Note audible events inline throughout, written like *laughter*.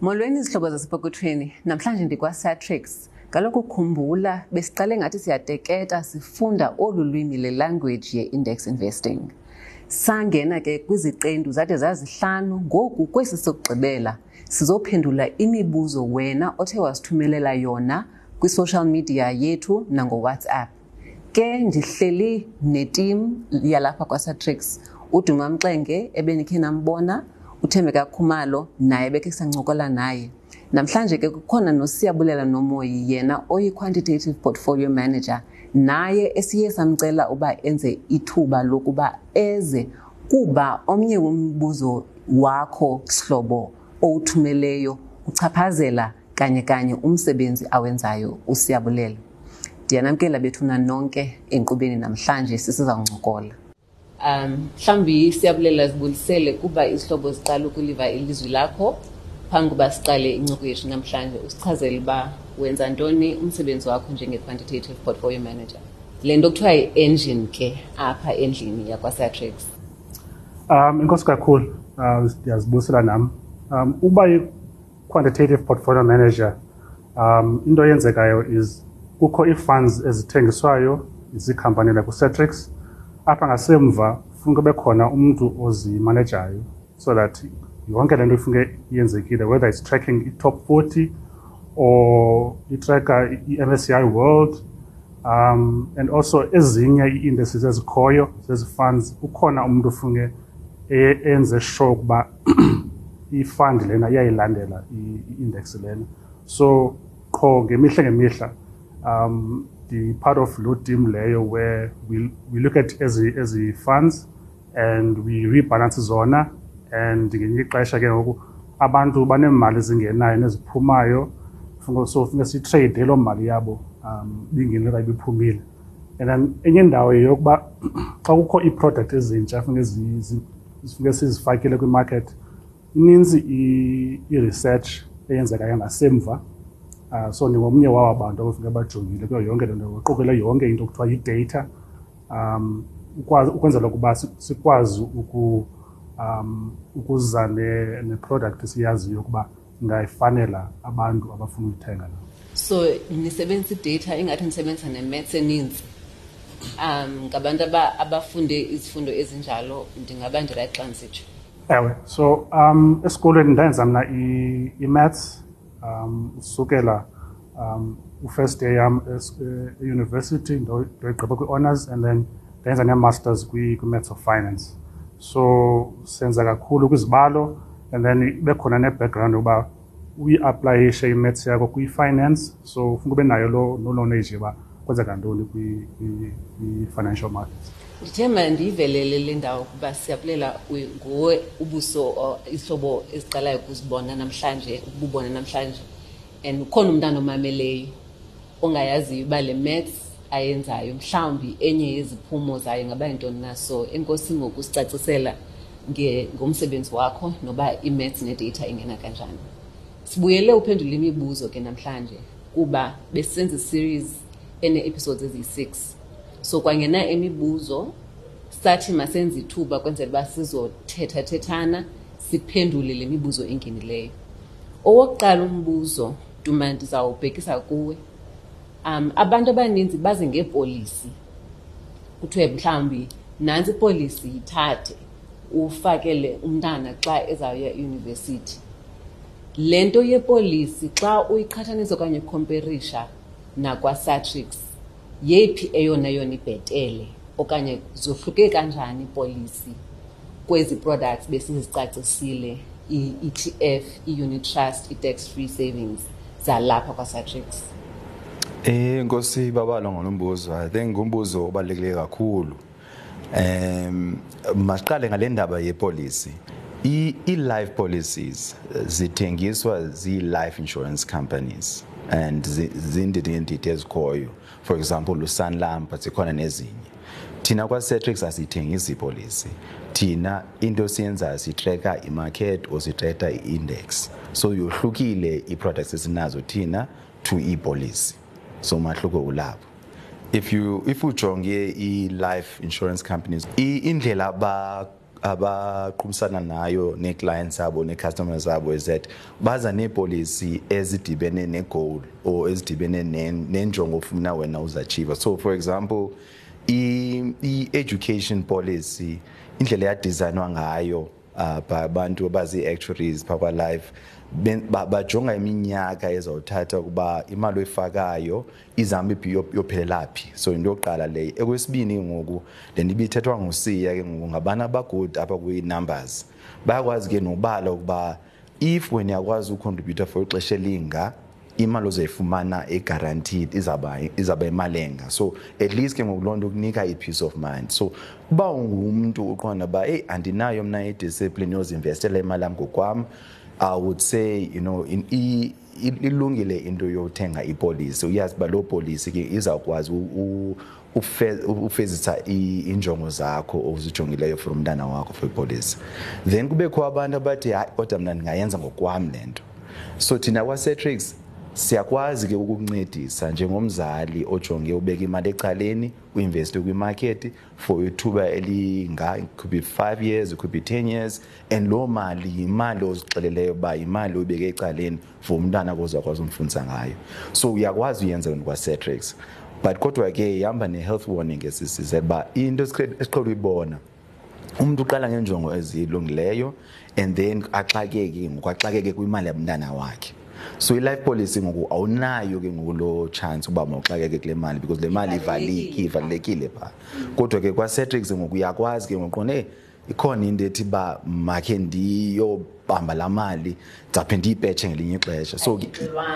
Molweni izihlobo zasepokothweni. Namhlanje ndikwa-Satrix. Kaloku khumbula besiqale ngathi siyateketa sifunda olu lwimi le-language ye-index investing. Sangena ke kwiziqendu zade zazihlanu ngoku kwesi sokugqibela sizophendula imibuzo wena othe wasithumelela yona kwi-social media yethu nango-WhatsApp. Ke ndihleli netim yalapha kwa-Satrix. uDuma Mxenge ebenikhe nambona uthembeka khumalo naye bekhe sancokola naye. Namhlanje ke kukhona nosiyabulela nomoyi yena oyi-quantitative portfolio manager naye esiye samcela uba enze ithuba lokuba eze kuba omnye wombuzo wakho sihlobo owuthumeleyo uchaphazela kanye kanye umsebenzi awenzayo usiyabulela ndiyanamkela bethuna nonke enkqubeni namhlanje sisizawuncokola. Um mhlawumbi siyabulela zibulisele kuba izihlobo ziqala ukuliva ilizwi lakho phambi kuba siqale incoko yethu namhlanje usichazele uba wenza ntoni umsebenzi wakho njenge-quantitative portfolio manager. Le nto kuthiwa yi-engine ke apha endlini yakwasatrix. Um inkosi kakhulu uh ndiyazibusela nam. Um uba yi-quantitative portfolio manager um into eyenzekayo is kukho ii-funds ezithengiswayo ziikhampani like uCetrix apha ngasemva funeka kube khona umntu ozimanejayo so that yonke le nto ifuneke iyenzekile whether it's tracking i-top 40 or itracka i-MSCI World um and also ezinye ii-indices ezikhoyo zezi funds ukhona umntu ofuneke e- enze sure ukuba *clears throat* i-fund lena iyayilandela i-index lena. So qho ngemihla ngemihla um the part of loo team leyo where we, we look at ezi, ezi funds and we rebalance zona. And ngelinye ixesha ke ngoku abantu baneemali ezingenayo neziphumayo funeka so funeka siyitrade loo mali yabo um bingenile okanye ibiphumile and then enye indawo yeyokuba *clears throat* xa kukho ii-product ezintsha funeka zi- zi- funeka sizifakile kwimarket ininzi i- i-research eyenzekayo ngasemva. Uh, so ndingomnye wawo abantu abafuneka bajongile kuyo yonke le nto uqukele yonke into kuthiwa yi-data. Um ukwenzela ukuba sikwazi uku um ukuza ne- ne siyaziyo ukuba ingayifanela abantu abafuna uyithenga na so nisebenzisa idata ingathi nisebenzisa ne-maths eninzi. Um ngabantu abafunde izifundo ezinjalo ndingaba ndirayithi xa ndisitsho ewe so um esikolweni ndenza mna i- i-maths um usukela um u-first year yam es- eh, eyunivesithi ndo- ndoyigqiba kwi-honors and then ndenza nee-masters kwi- kwi-maths of finance. So senza kakhulu kwizibalo and then ibe khona ne-background yokuba uyiaplayishe i-maths yakho kwi-finance. So funeka ube nayo loo no knowledge yoba kwenzeka ntoni kwi- kwi- kwi-financial markets. Ndithemba ndiyivelele le ndawo ukuba siyabulela u- nguwe ubuso or izihlobo eziqalayo ukuzibona namhlanje ukububona namhlanje. And ukhona umntana omameleyo ongayaziyo uba le maths ayenzayo mhlawumbi enye yeziphumo zayo ingaba yintoni na. So enkosi ngokusicacisela nge- ngomsebenzi wakho noba i-maths nedata ingena kanjani. Sibuyele uphendula imibuzo ke namhlanje kuba besisenza iseries ene-episodes eziyi-six. So kwangena imibuzo sathi masenze ithuba kwenzela uba sizothethathethana siphendule le mibuzo engenileyo. Owokuqala umbuzo duma ndizawubhekisa kuwe. Um abantu abaninzi baze ngeepolisi kuthiwe mhlawumbi nantsi ipolisi yithathe ufakele umntana xa ezawuya eyunivesithi. Le nto yepolisi xa uyiqhathanisa okanye ukhomperisha nakwasatrix yeyiphi eyona yona ibhetele okanye zohluke kanjani ipolisi kwezi products besizicacisile i-etf i-unit trust i-tax free savings zalapha kwasatrix Eh Nkosi babalo ngonombuzo. I think ngumbuzo obalekile kakhulu. Em masiqale ngale ndaba yepolicy. I i-life policies eh, zithengiswa zi-life insurance companies and zi- zindidindidi ezikhoyo. For example uSanlam but zikhona nezinye. Thina kwa-Cetrix asithengisi ipolicy. Thina into siyenzayo sitracka imarket or sitracka i-index. So yohlukile i-products esinazo thina to i-policy. so mahluko ulapho if you if ujonge i-life insurance companies i- indlela aba abaqhubisana nayo ne-clients zabo ne-customers zabo is that baza neepolicy ezidibene ne-goal or ezidibene nen- nenjongo ofuna wena uzachiva so for example i- i-education policy indlela yadesignwa ngayo uh, abantu abazi-actuaries phakwa-life ben- ba- bajonga iminyaka ezawuthatha ukuba imali oyifakayo izambe iphi yop- yophelela phi. So into yokuqala leyo ekwesibini ngoku le nto ibithethwa ngusiya ke ngoku ngabantu abagood apha kwi-numbers bayakwazi ke nobala ukuba if wena uyakwazi ucontributor for ixesha elinga imali ozoyifumana eguaranteed izaba izaba imalenga. So at least ke ngoku loo nto kunika i-peace of mind. So uba ungumntu uqonda uba eyi andinayo mna idiscipline yozinvestela imali yam ngokwam i would say you know in, i- ilungile into yothenga ipolisi. Uyazi uba loo polisi ke izawukwazi ufezisa iinjongo injongo zakho ozijongileyo for umntana wakho for ipolisi. Then kubekho abantu abathi hayi kodwa mna ndingayenza ngokwam le nto. So thina kwasetrix siyakwazi ke ukukuncedisa njengomzali ojonge ubeka imali ecaleni uinveste kwimarket for ithuba elinga it could be 5 years it could be 10 years and loo mali yimali ozixeleleyo uba yimali uyibeke ecaleni for umntana kozakwazi umfundisa ngayo. So uyakwazi uyenza kwasetrix but kodwa ke ihamba ne-health warning esisize uba into esiqhele uyibona umuntu uqala ngenjongo ezilungileyo and then axakeke ngoku axakeke kwimali yabantana wakhe. So i-life policy ngoku awunayo ke ngoku loo chance uba mawuxakeke kule mali because le mali ivaliki ivalulekile phaa kodwa ke kwacetrics ngoku uyakwazi ke hey ikhona into ethi uba makhe ndiyobamba laa mali ndizaphe ndiyipetshe ngelinye ixesha. So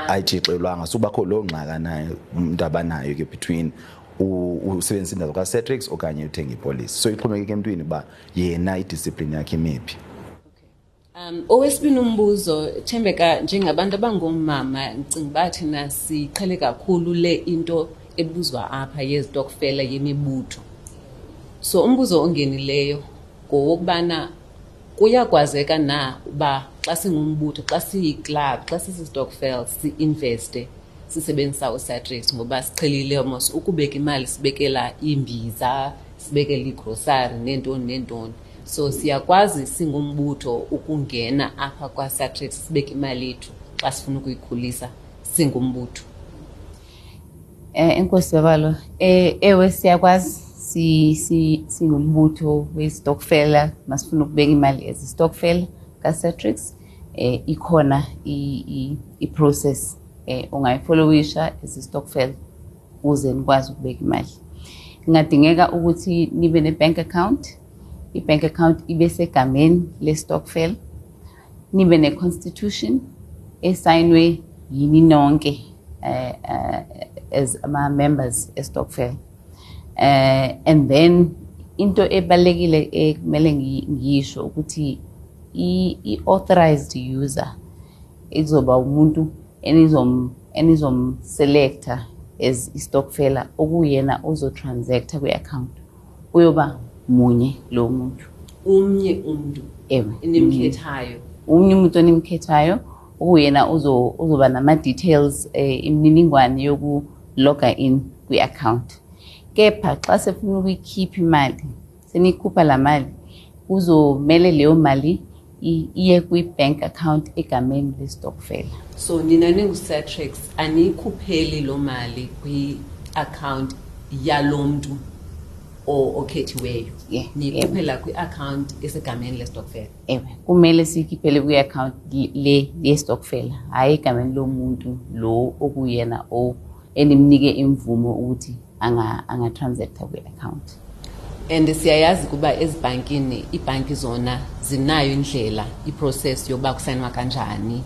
ayitshixelwanga so bakho loo ngxaka nayo umntu abanayo ke between usebenzisa indawo kacetrix okanye uthenga ipolisi. So ixhomekeke emntwini uba yena idiscipline yakhe imephi Um owesibini umbuzo Thembeka njengabantu abangomama ndicinga uba thina siqhele kakhulu le into ebuzwa apha yezitokfela yemibutho. So umbuzo ongenileyo ngowokubana kuyakwazeka na uba xa singumbutho xa siyi-club xa sisistokfel si-investe sisebenzisa usatrix ngoba siqhelile mos ukubeka imali sibekela iimbiza sibekela igrosari neentoni neentoni so siyakwazi singumbutho ukungena apha kwasatrix sibeke imali yethu xa sifuna ukuyikhulisa singumbutho. Eh inkosi babalo eh ewe siyakwazi si si singumbutho westokfela masifuna ukubeka imali as stokfela kaCetrix eh ikhona i i- process eh ungayifollowisha as stokfela uze nikwazi ukubeka imali. Kungadingeka ukuthi nibe ne bank account i bank account ibe segameni le stokfela nibe ne constitution esignwe yini nonke eh eh, as ama members estokfel eh and then into ebalekile ekumele ngi- ngiyisho ukuthi i i authorized user izoba umuntu enizom enizom selector as istokfela okuyena ozo transacta kwi account uyoba munye lo muntu. Umnye umuntu ewe enimkhethayo. Umnye umuntu onimkhethayo okuyena uzo- uzoba nama-details um imininingwane yoku log in kwi-account. Kepha xa sefuna ukuyikhipha imali seniyikhupha la mali kuzomele leyo mali iye kwi-bank account egameni lestokfela. So nina ningusatrix aniyikhupheli loo mali kwi-account yalo mntu okhethiweyo Yeah, niyikhuphela kwi-account esegameni lestokfela. Ewe kumele siyikhiphele kwi-account le yestokfela. Hhayi egameni lomuntu lo okuyena o enimnike imvumo ukuthi anga- anga-transacta kwi-account. And siyayazi ukuba ezibhankini iibhanki zona zinayo indlela iprocess yokuba kusayinwa kanjani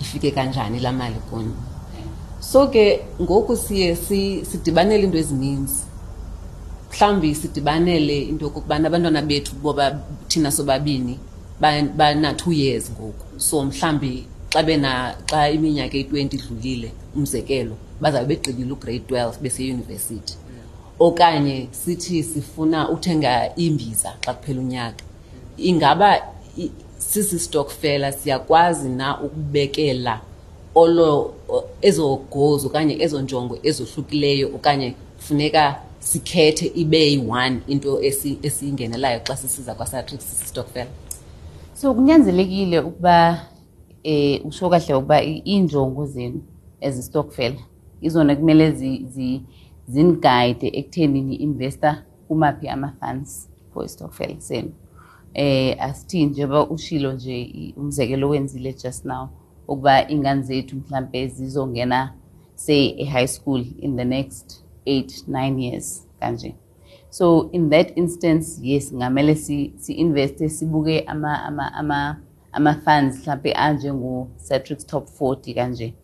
ifike kanjani laa mali kuni so ke ngoku siye si- sidibanele into ezininzi. Mhlawumbi sidibanele into yokokubana abantwana bethu boba thina sobabini bana-two years ngoku. So mhlawumbi xa bena xa iminyaka eyi-twenty idlulile umzekelo bazawube begqibile ugrade twelve beseyunivesithi okanye sithi sifuna uthenga imbiza xa kuphela unyaka. Ingaba sisistokfela siyakwazi na ukubekela olo ezo goals okanye ezo njongo ezohlukileyo okanye funeka sikhethe ibe yi-one into esi- esiyingenelayo xa sisiza kwa-satrix stokvel so kunyanzelekile ukuba eh usho kahle ukuba injongo zenu as stockfel izona kumele zi- zi- ziniguide ekuthenini investor kumaphi ama-funds for istokfel senu. Eh asithi njengoba ushilo nje umzekelo wenzile just now ukuba ingane zethu mhlambe zizongena say e-high school in the next eight nine years kanje. So in that instance yes ngamele si-investe si sibuke ama-funds ama, ama, ama mhlampe anjengo-citrix top forty kanje.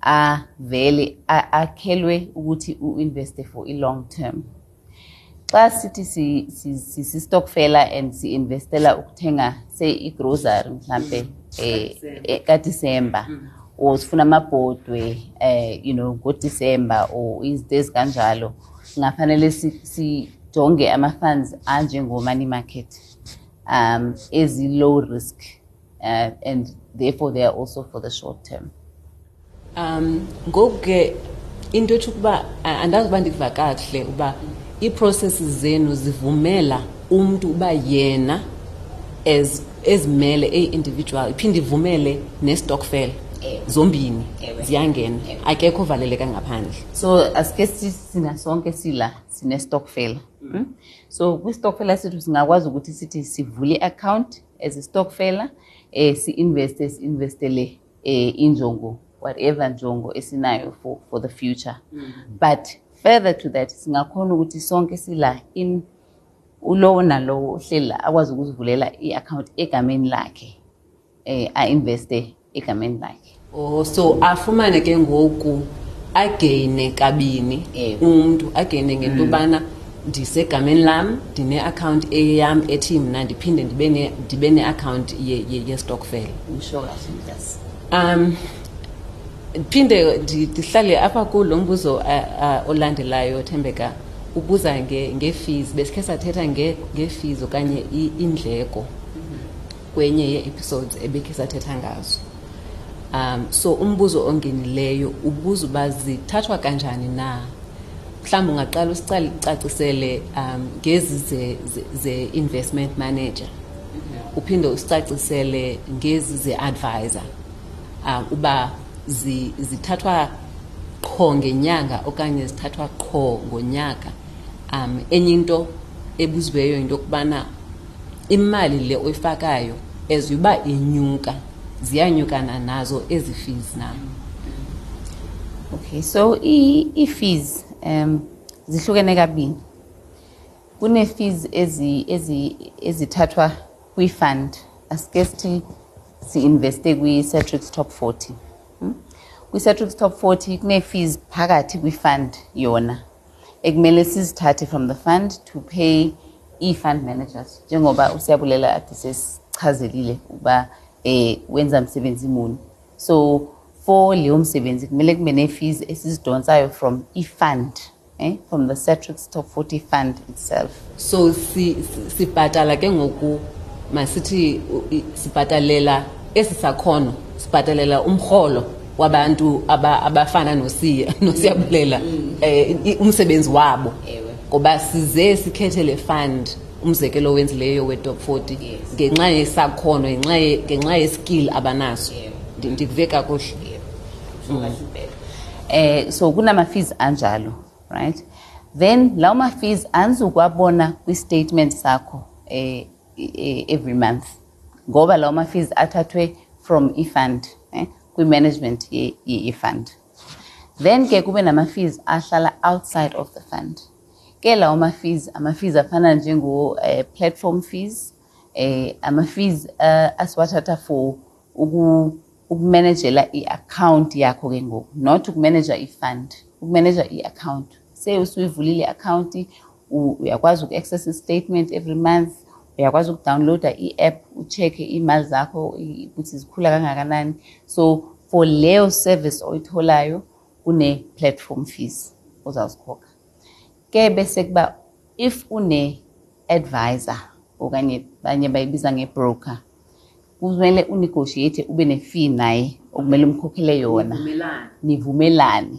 Avele akhelwe ukuthi u-investe for i-long term. Xa sithi sistokfela si, si, si and si-investela ukuthenga say igrosary mhlampe um eh, eh, kadisemba mm or sifuna amabhodwe eh you know ngo December or is this kanjalo ngafanele si sijonge ama funds anjengo money market um ezi low risk uh, and therefore they are also for the short term. Um ngoku ke into ethi ukuba andazi uba ndiva kakuhle uba ii-processes zenu zivumela umntu uba yena ezimele eyi-individual iphinde ivumele nestokfel zombini ziyangena. Akekho uvaleleka ngaphandle. So asike si- sina sonke sila sine stokfela mm? so kwi-stokfela sethu singakwazi ukuthi sithi sivule i-account as i-stokfela eh si-investe si-investele eh injongo whatever njongo esinayo for, for the future. But further to that singakhona ukuthi sonke sila in ulowo nalowo ohleli la akwazi ukuzivulela i-account egameni lakhe eh a-investe egameni lakhe. Oh so afumane ke ngoku ageyine kabini Ewe. umntu ageyine ngento yobana ndisegameni lam ndine-account eyam ethi mna ndiphinde ndibe ne- ndibe ne-account ye- ye- yestokfel um phinde ndi- ndihlale apha kulo mbuzo olandelayo thembeka ubuza nge- nge-fees besikhe sathetha nge- nge-fees okanye i- iindleko kwenye yee-episodes ebekhe sathetha ngazo um so umbuzo ongenileyo ubuza uba zithathwa kanjani na? Mhlawumbi ungaqala usicacisele um ngezi ze- ze- ze-investment manager. Uphinde usicacisele ngezi ze-advisor um uba zi- zithathwa qho ngenyanga okanye zithathwa qho ngonyaka. Um enye into ebuziweyo into yokubana imali le oyifakayo as uba inyuka ziyanyukana nazo ezi fees na Okay, so i-fees um zihlukene kabini. Kune fees ezi ezi ezithathwa kwi fund asike sithi si investe kwi Satrix Top 40. Hmm? Kwi Satrix Top 40 kune fees phakathi kwi fund yona. Ekumele sizithathe from the fund to pay i fund managers njengoba usiyabulela ade sesichazelile uba eh wenza umsebenzi muni. So for leyo msebenzi kumele kube ne-fees esizidonsayo from i-fund eh, from the Satrix Top 40 fund itself. so si- si- sibhatala ke ngoku masithi sibhatalela esi sakhono sibhatalela umrholo wabantu aba- abafana nosiya *laughs* nosiyabulela eh, i- umsebenzi wabo ngoba size sikhethe le fund umzekelo owenzileyo we-top forty ngenxa yesakhono ngenxa yeskill abanaso. Ndikuve kakuhle. Um so kunama-fees anjalo right? Then lawo ma-fees andizukwabona kwi-statement sakho um every month. Ngoba lawo ma-fees athathwe from ifund eh, kwi-management ye-fund. Then ke kube nama-fees ahlala outside of the fund. Ke lawo ma fees ama fees afana njengo eh, platform fees eh ama fees uh, asiwathatha for uku ukumanagela i-account yakho ke ngoku not ukumanager i-fund. Ukumanager i-account. Say usuyivulile i-account u- uyakwazi uku-access i-statement every month uyakwazi ukudownloada i-app ucheck-e iy'mali zakho i- ukuthi zikhula kangakanani. So for leyo service oyitholayo kune-platform fees ozawuzikhokha. Ke bese kuba if une-advisor okanye banye bayibiza nge-broker kumele unegotiate ube ne-fee naye okumele umkhokhele yona. Nivumelane.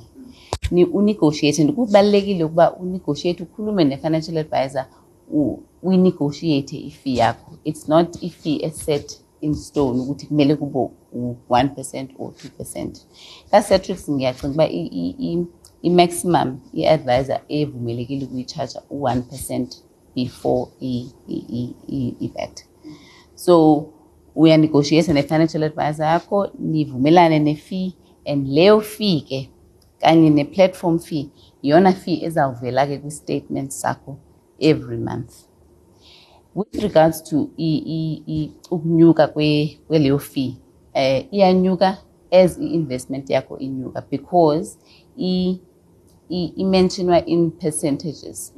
Ni unegotiate and kubalulekile ukuba unegotiate ukhulume ne-financial advisor u- uyinegotiate i-fee yakho. It's not i-fee eset in stone ukuthi kumele kube u-one percent or two percent. Ka-cetrix ngiyacinga uba i- i- i- i-maximum i-advisor evumelekile ukuyi-charge u-one percent before i-VAT so uyanegotiate ne-financial advisor yakho nivumelane ne-fee and leyo fee ke kanye ne-platform fee iyona fee ezawuvela-ke kwi-statement sakho every month. With regards to ukunyuka kwe- kweleyo fee eh iyanyuka as i-investment yakho inyuka because i- imentionwa in percentages.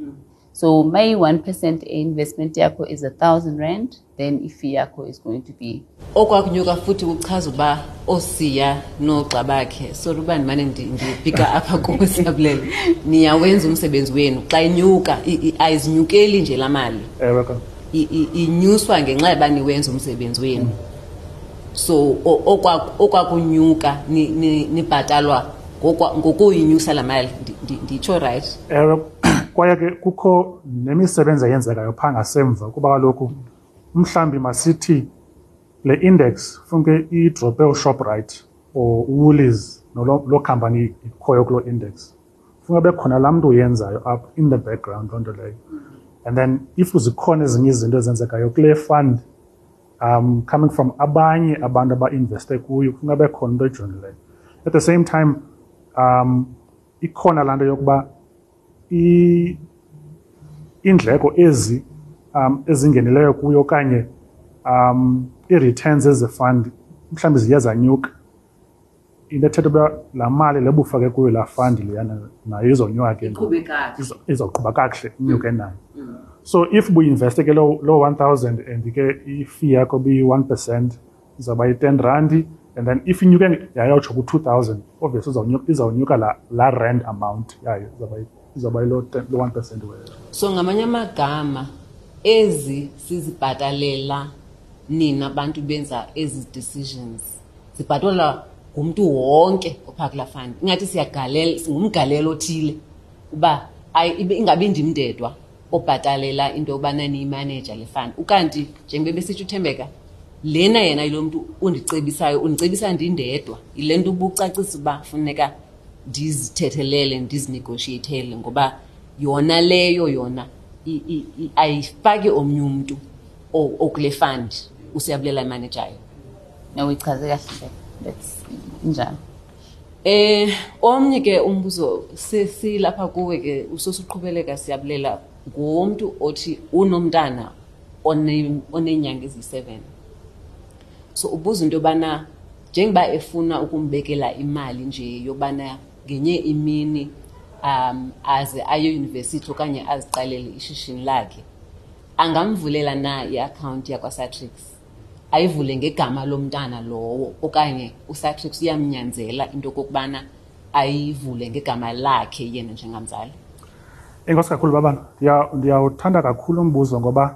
So my 1% investment yakho is a thousand rand then ifee yakho is going to be okwakunyuka futhi kuchaza uba oosiya noogxa bakhe. Sorry uba ndimane ndipika *laughs* apha siyabulele niyawenza umsebenzi wenu. Xa inyuka ayizinyukeli nje laa mali. I- inyuswa ngenxa yoba niwenza umsebenzi wenu. So o- okwa- okwakunyuka ni- ni- nibhatalwa ngokuyinyusa laa mali. Ndi- ndi- nditsho rayithi ewe kwaye ke kukho nemisebenzi eyenzekayo phaa ngasemva kuba kaloku mhlawumbi masithi le index funeke idrophe ushoprite or uwoolies noloo company ikhoyo kuloo index. Funeka bekhona laa mntu uyenzayo up in the background loo nto leyo. And then if zikhona ezinye izinto ezenzekayo kule fund um coming from abanye abantu aba-investe kuyo funeka bekhona into ejongileyo at the same time um ikhona laa nto yokuba i- iindleko ezi um ezingenileyo kuyo okanye um ii-returns ezefund mhlawumbi ziye zanyuka into ethetha uba laa mali le bufake kuyo laa fund leyana nayo izonyuka ke izawuqhuba kakuhle. Inyuke nayo. So if buinveste ke loo one thousand and ke ifee yakho biyi-one percent izawuba yi-ten randi and then if inyuke yayawutsho ku-2000 obviously izawunyuka- la, la rand amount yayo izawuba yi- izawuba yiloo 10 lo 1 percent so ngamanye amagama ezi sizibhatalela nina abantu benza ezi decisions zibhatalwa ngumntu wonke ophaa kulaa fund. Ingathi siyagalela singumgalelo othile uba ingabi ndim ndedwa obhatalela into yobana niyimaneja le fund. Ukanti njengoba besitsho uthembeka lena yena yilo mntu undicebisayo undicebisa ndindedwa. Yile nto ubucacisa uba funeka ndizithethelele ndizinegoshiyethele ngoba yona leyo yona ayifaki omnye umntu okule fund usiyabulela imanejayo nawuyichaze kahle that's njalo. Eh omnye ke umbuzo sesilapha kuwe ke usosuqhubeleka siyabulela ngomuntu othi unomntana one onenyanga eziyi-7 so ubuza into yobana njengoba efuna ukumbekela imali nje yobana ngenye imini um aze aye eyunivesithi okanye aziqalele ishishini lakhe angamvulela na iakhawunti yakwasatrix? Ayivule ngegama lomntana lowo okanye usatrix uyamnyanzela into yokokubana ayivule ngegama lakhe yena njengamzali? Enkosi kakhulu babana ndiyawuthanda kakhulu umbuzo ngoba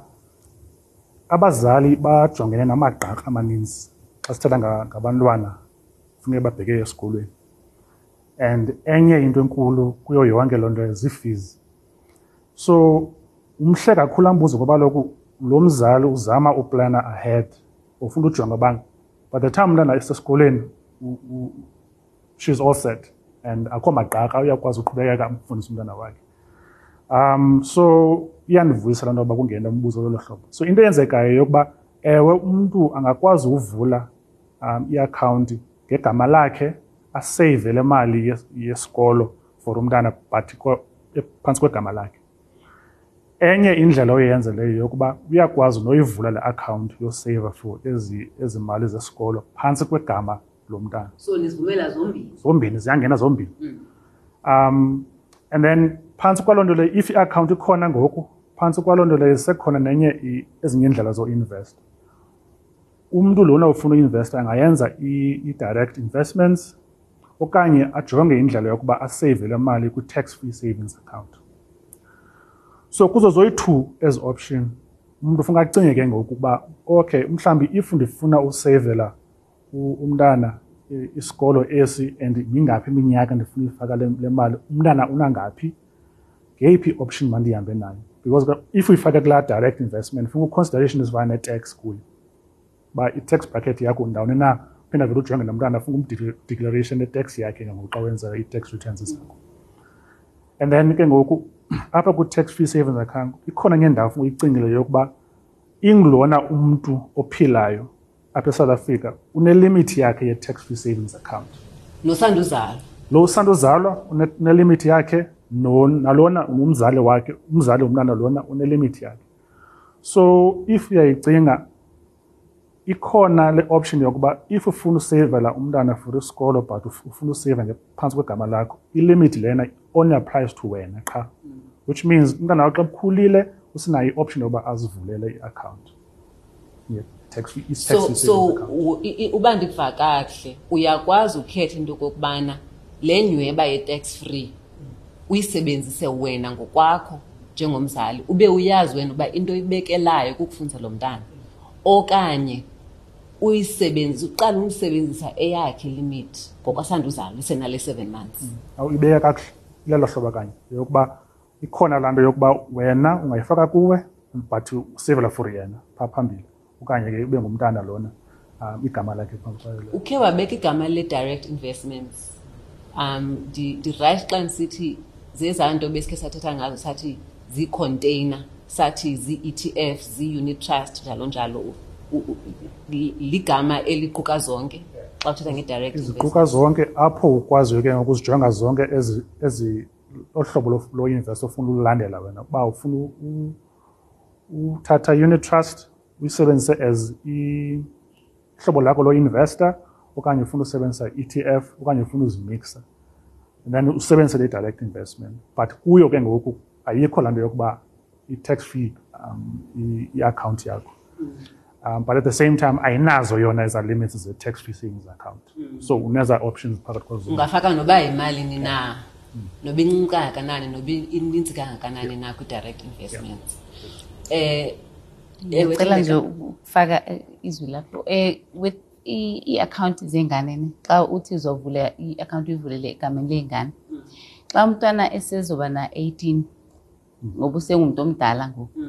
abazali bajongene namagqarha amaninzi xa sithetha nga- ngabantwana funeke babheke esikolweni. And enye into enkulu kuyo yonke loo nto zii-fees. So umhle kakhulu ambuzo ngoba loku lo mzali uzama uplana ahead ufuna ujonga uba by the time umntana esesikolweni she's all set and akho magqarha uyakwazi uqhubekeka amfundise umntana wakhe um so iyandivuyisa loo nto yoba kungena umbuzo lolo hlobo. So into eyenzekayo yokuba ewe umntu angakwazi uvula um iakhawunti ngegama lakhe aseyive le mali yes- yesikolo for umntana but ko- phantsi kwegama lakhe. Enye indlela oyenza leyo yokuba uyakwazi noyivula le akhawunti yoseyiva for ezi, ezi mali zesikolo phantsi kwegama lomntana so nizivumela zombini? Zombini ziyangena zombini. Um and then phantsi kwaloo nto leyo if iakhawunti ikhona ngoku phantsi kwaloo nto leyo zisekhona nenye i- ezinye iindlela zo-invest. Umntu lona ufuna uinvesta angayenza i- i-direct investments okanye ajonge indlela yokuba aseyive le mali kwi-tax free savings account. So kuzo zoyi-two ezi option umntu funeka acinge ke ngoku ukuba okay mhlawumbi if ndifuna useyivela u- umntana i- isikolo esi and ngingaphi iminyaka ndifuna uyifaka le le mali umntana unangaphi? Ngeyiphi option mandihambe nayo? Because ka- if uyifake kulaa direct investment funa consideration ezifana ne-tax kuyo uba i-tax bracket yakho ndawoni na? Phinda vele ujonge nomntana funa umdeclaration ye-tax yakhe ngoku xa wenza i-tax returns zakho. And then ke ngoku *clears throat* apha ku-tax free savings account ikhona ngendawo funa uyicingile yokuba ingulona umntu ophilayo apha eSouth Africa unelimithi yakhe ye-tax free savings account. Nosanduzalo lo usandozalwa une- unelimithi yakhe no- nalona ngumzali wakhe umzali womntana lona unelimithi yakhe. So if uyayicinga ikhona le option yokuba if ufuna usavela umntana for isikolo but uf- ufuna useva ngaphansi kwegama lakho ilimithi lena only applies to wena qha. Which means umntana wakho xa bukhulile usinayo i-option yokuba azivulele i-tax so so uba ndiva kakuhle uyakwazi ukhetha into yokokubana le nyweba ye-tax free uyisebenzise wena ngokwakho njengomzali ube uyazi wena uba into ibekelayo kukufundisa lo mntana. Okanye uyisebenzise uqala uyisebenzisa eyakhe ilimithi ngokwasanduzalo isenale seven months. Awuyibeka kakuhle ilelo hlobo kanye yokuba ikhona laa nto yokuba wena ungayifaka kuwe but usevela for yena phaa phambili. Okanye ke ube ngumntana lona um igama lakhe phambi kwayo ukhe wabeka igama le-direct investments. Um ndi- ndirayithi xa ndisithi zezaa nto besikhe sathetha ngazo sathi zii-container sathi zii-etf zii-unit trust njalo njalo. U- u- li- ligama eliquka zonke xa uthetha nge-direct investment. Iziquka zonke apho ukwaziyo ke ngoku uzijonga zonke ezi ezi ohlobo lo- lo-invest ofuna ululandela wena uba ufuna u- u- uthatha unit trust uyisebenzise as ihlobo lakho lo-investor okanye ufuna usebenzisa i-ETF okanye ufuna uzimixa and then usebenzise le direct investment. But kuyo ke ngoku ayikho laa nto yokuba i-tax free um, i- i-account yakho. Um, but at the same time ayinazo yona eza limits ze-tax free savings account. So uneza options phakathi kwazo ungafaka noba yimalini na noba incinci kangakanani noba ininzi kangakanani na kwi-direct investments eh ewe, ngicela nje ukufaka eh, izwi lakho. Eh with i- i-account zengane ne xa uthi uzovula i-account uyivulele egameni ley'ngane xa umntwana esezoba na-18 ngoba usengumuntu omdala ngoku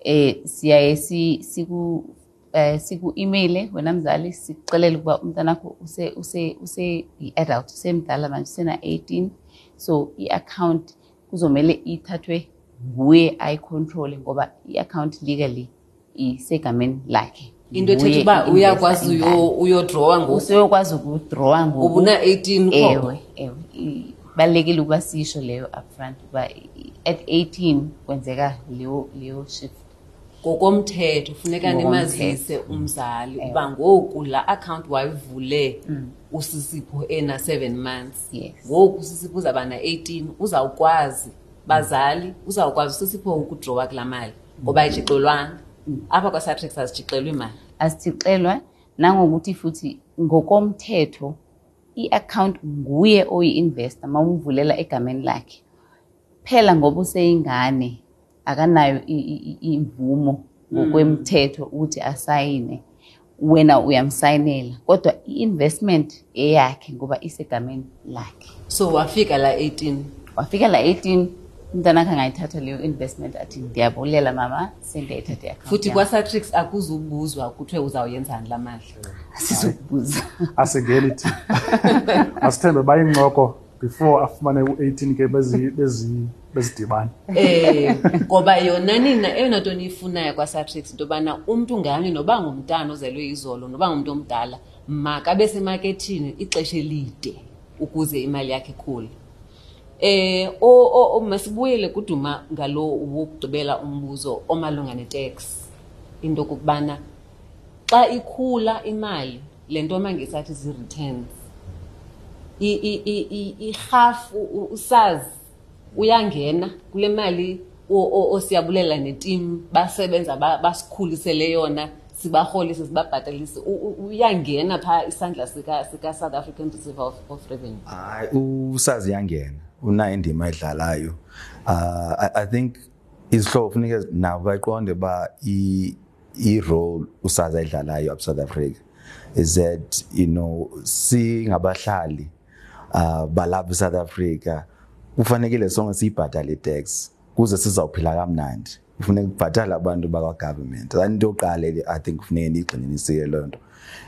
eh siyaye si- siku eh siku-emaile wena mzali sikuxelele ukuba umntwana wakho use use use i-adult usemdala manje usena-18 so i-account kuzomele ithathwe nguye ayicontrole ngoba i-account legally isegameni lakhe. Into ethetha uba uyakwazi uyodrowa ngoku. Useyokwazi ukudrowa ngoku. Una-18 ewe ewe. Ibalulekile ukuba sisho leyo upfront uba at 18 kwenzeka leyo leyo shift. Ngokomthetho funeka nimazise umzali uba ngoku laa account wayivule usisipho ena seven months. Ngoku usisipho uzawuba na-18 uzawukwazi bazali uzawukwazi usisipho ukudrowa kulaa mali ngoba ayitshixelwanga apha kwasatrix azitshixelwa imali. Asithixelwa nangokuthi futhi ngokomthetho i-account nguye oyi-investor uma umvulela egameni lakhe. Phela ngoba useyingane akanayo imvumo ngokwemthetho ukuthi asayine wena uyamsayinela. Kodwa i-investment eyakhe ngoba isegameni lakhe. So wafika la 18 wafika la 18 umntana akhe angayithatha leyo investment athi ndiyabulela mama sendiyayithatha futhi yami." kwasatrix akuzubuzwa kuthiwe uzawuyenzani laa *laughs* mali asizukubuza *laughs* asingeli thi. *laughs* Asithembe bayincoko before afumane u-18 ke bezi- bezi- bezidibane. Um ngoba yona nina eyona nto niyifunayo kwasatrix into yobana umntu nganye noba ngumntana ozelwe izolo noba ngumntu omdala makabe semakethini ixesha elide ukuze imali yakhe ikhule eh o- masibuyele kuduma ngalo wokugqibela umbuzo omalunga netex into okokubana xa ikhula imali le nto mangesathi i- irhafu usazi uyangena kule mali osiyabulela netim basebenza ba- basikhulisele yona sibarholise sibabhatalise. Uyangena phaa isandla sika- sika-south african receiver of, revenue. Hayi usazi yangena unayo indima ayidlalayo uh, I, i think izihlobo funeka nabo bayiqonde uba i- i-role usazi ayidlalayo apha south africa is that you know singabahlali uh balapha eSouth Africa. Kufanele sonke siyibhadale tax kuze sizawuphila kamnandi. Kufanele kubhadala abantu bakwa government into yoqala i think kufanele nigxinisile lonto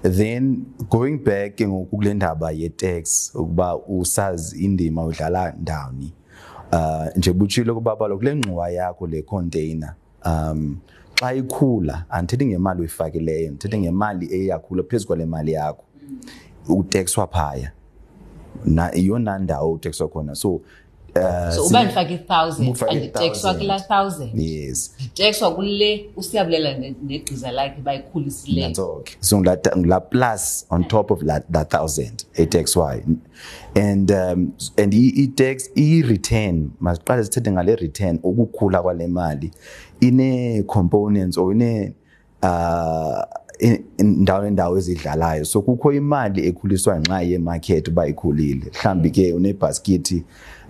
then going back ke ngokule ndaba ye tax ukuba usazi indima udlala ndawoni uh nje buchilo kubaba lokule ngxowa yakho le container um xa ikhula andithethi ngemali uyifakileyo ndithethe ngemali eyakhula phezu kwale mali yakho utaxwa phaya. Na iyona ndawo utaxwa khona. So uh, so uba ndifake i-thousand anditekswa 1,000. kulaa thousand yes nditekswa kule usiyabulela ne- negqiza lakhe bayikhulisileyo That's okay. So ngla plus on top of that that thousand y, and um, and i i tax i return masiqale sithethe ngale return ukukhula kwale mali ine components or ine uh indawo nendawo ezidlalayo. So kukho imali ekhuliswa ngenxa yemarket uba ikhulile. Mhlawumbi ke unebasket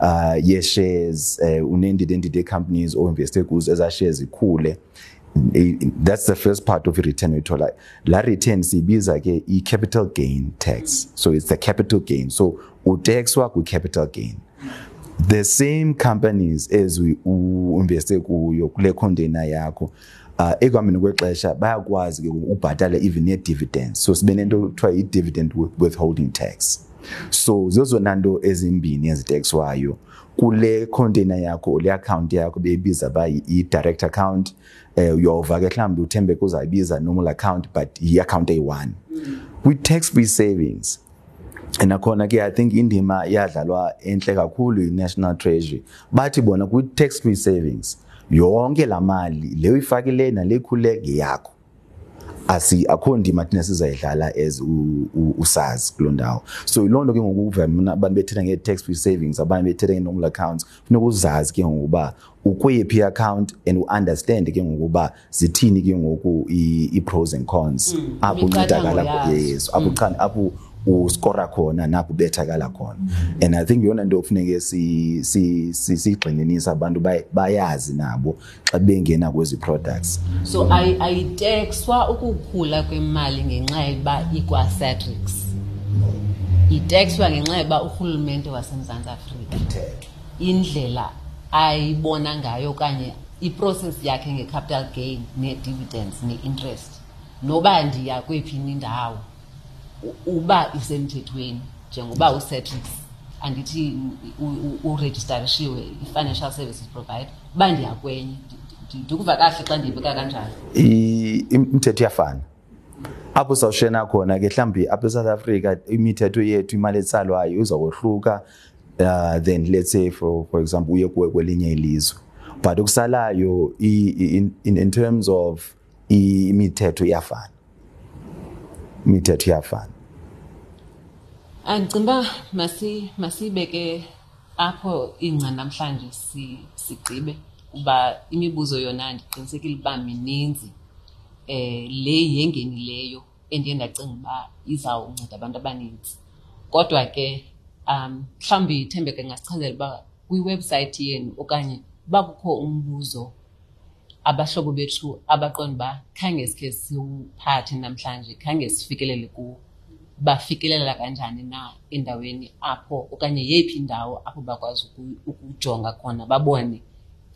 uh ye shares uh, unendidi endidi companies o investe kuzo eza shares zikhule I- that's the first part of i-return uyithola. La return siyibiza ke i-capital gain tax. So it's the capital gain. So utaxwa kwi-capital gain. The same companies as we uinveste kuyo kule container yakho uh ekuhambeni kwexesha bayakwazi ke ubhatale even ne-dividends so sibe nento kuthiwa yi-dividend with- withholding tax. So zezona nto ezimbini ezitekswayo kule container yakho le account yakho beyibiza ba yi-direct account eh uyova ke mhlawumbi uthembeke uzayibiza normal account but yi-account eyi-one. Kwi-tax free savings nakhona ke i think indima yadlalwa entle kakhulu yi-national treasury. Bathi bona kwi-tax free savings yonke la mali leyo ifakile nale ikhule ngeyakho. Asi akho ndima thina sizayidlala as u- u- usazi kuloo ndawo. So yiloo nto ke ngoku uvamina abantu bethetha nge-tax free savings abanye bethetha nge-normal accounts funeka uzazi ke ngokuba ukweyiphi i-account and u-understand ke ngokuba zithini ke ngoku i- i-pros and cons. Apho imiqathango uncedakala yazo. yes apho qani apho uskora khona napho ubethakala khona. And i think yona nto kufuneke si- si- si- siyigxininise abantu bay- bayazi nabo xa bengena kwezi products. So ayi- ayitekswa ukukhula kwemali ngenxa yokuba ikwasatrix? Itekswa ngenxa yokuba urhulumente wasemzantsi afrika? Indlela ayibona ngayo okanye iprocess yakhe nge-capital gain nee-dividends nee-interest noba ndiya kwephini indawo u- uba isemthethweni njengoba usatrix andithi u- u- urejistarishiwe i-financial services provider uba ndiyakwenye ndi- ndi- ndikuva kahle xa ndiyibeka kanjalo i- imithetho iyafana. Apho sawushena khona ke mhlawumbi apha eSouth Africa imithetho yethu imali etsalwayo izawohluka uh, then let's say for for example uye kuwe kwelinye ilizwe. But okusalayo i- i- in, in, in terms of i- imithetho iyafana. Imithetho iyafana. Andicinga uba masi masiyibeke apho ingca namhlanje si- sigqibe uba imibuzo yona ndiqinisekile uba mininzi eh le yengenileyo endiye ndacinga uba izawunceda abantu abaninzi. Kodwa ke um mhlawumbi ithembeke ngasichazela uba kwiwebsayithi yenu okanye uba kukho umbuzo abahlobo bethu abaqonda uba khange sikhe siwuphathe namhlanje khange sifikelele kuwo bafikelela kanjani na endaweni apho okanye yeyiphi indawo apho bakwazi ukujonga khona babone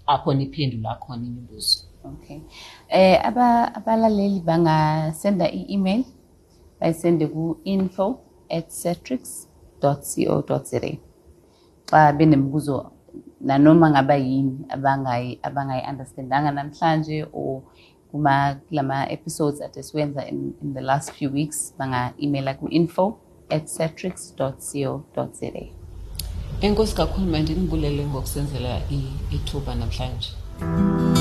apho niphendula khona imibuzo Okay. Eh aba abalaleli bangasenda i-email bayisende ku info at cetrix co za Xa benemibuzo nanoma ngaba yini abangayi-understandanga namhlanje or kulama-episodes ade siwenza in, in the last few weeks banga-emaila ku-info at satrix co za enkosi kakhulu mandinibulele ngokusenzela ithuba namhlanje mm -hmm.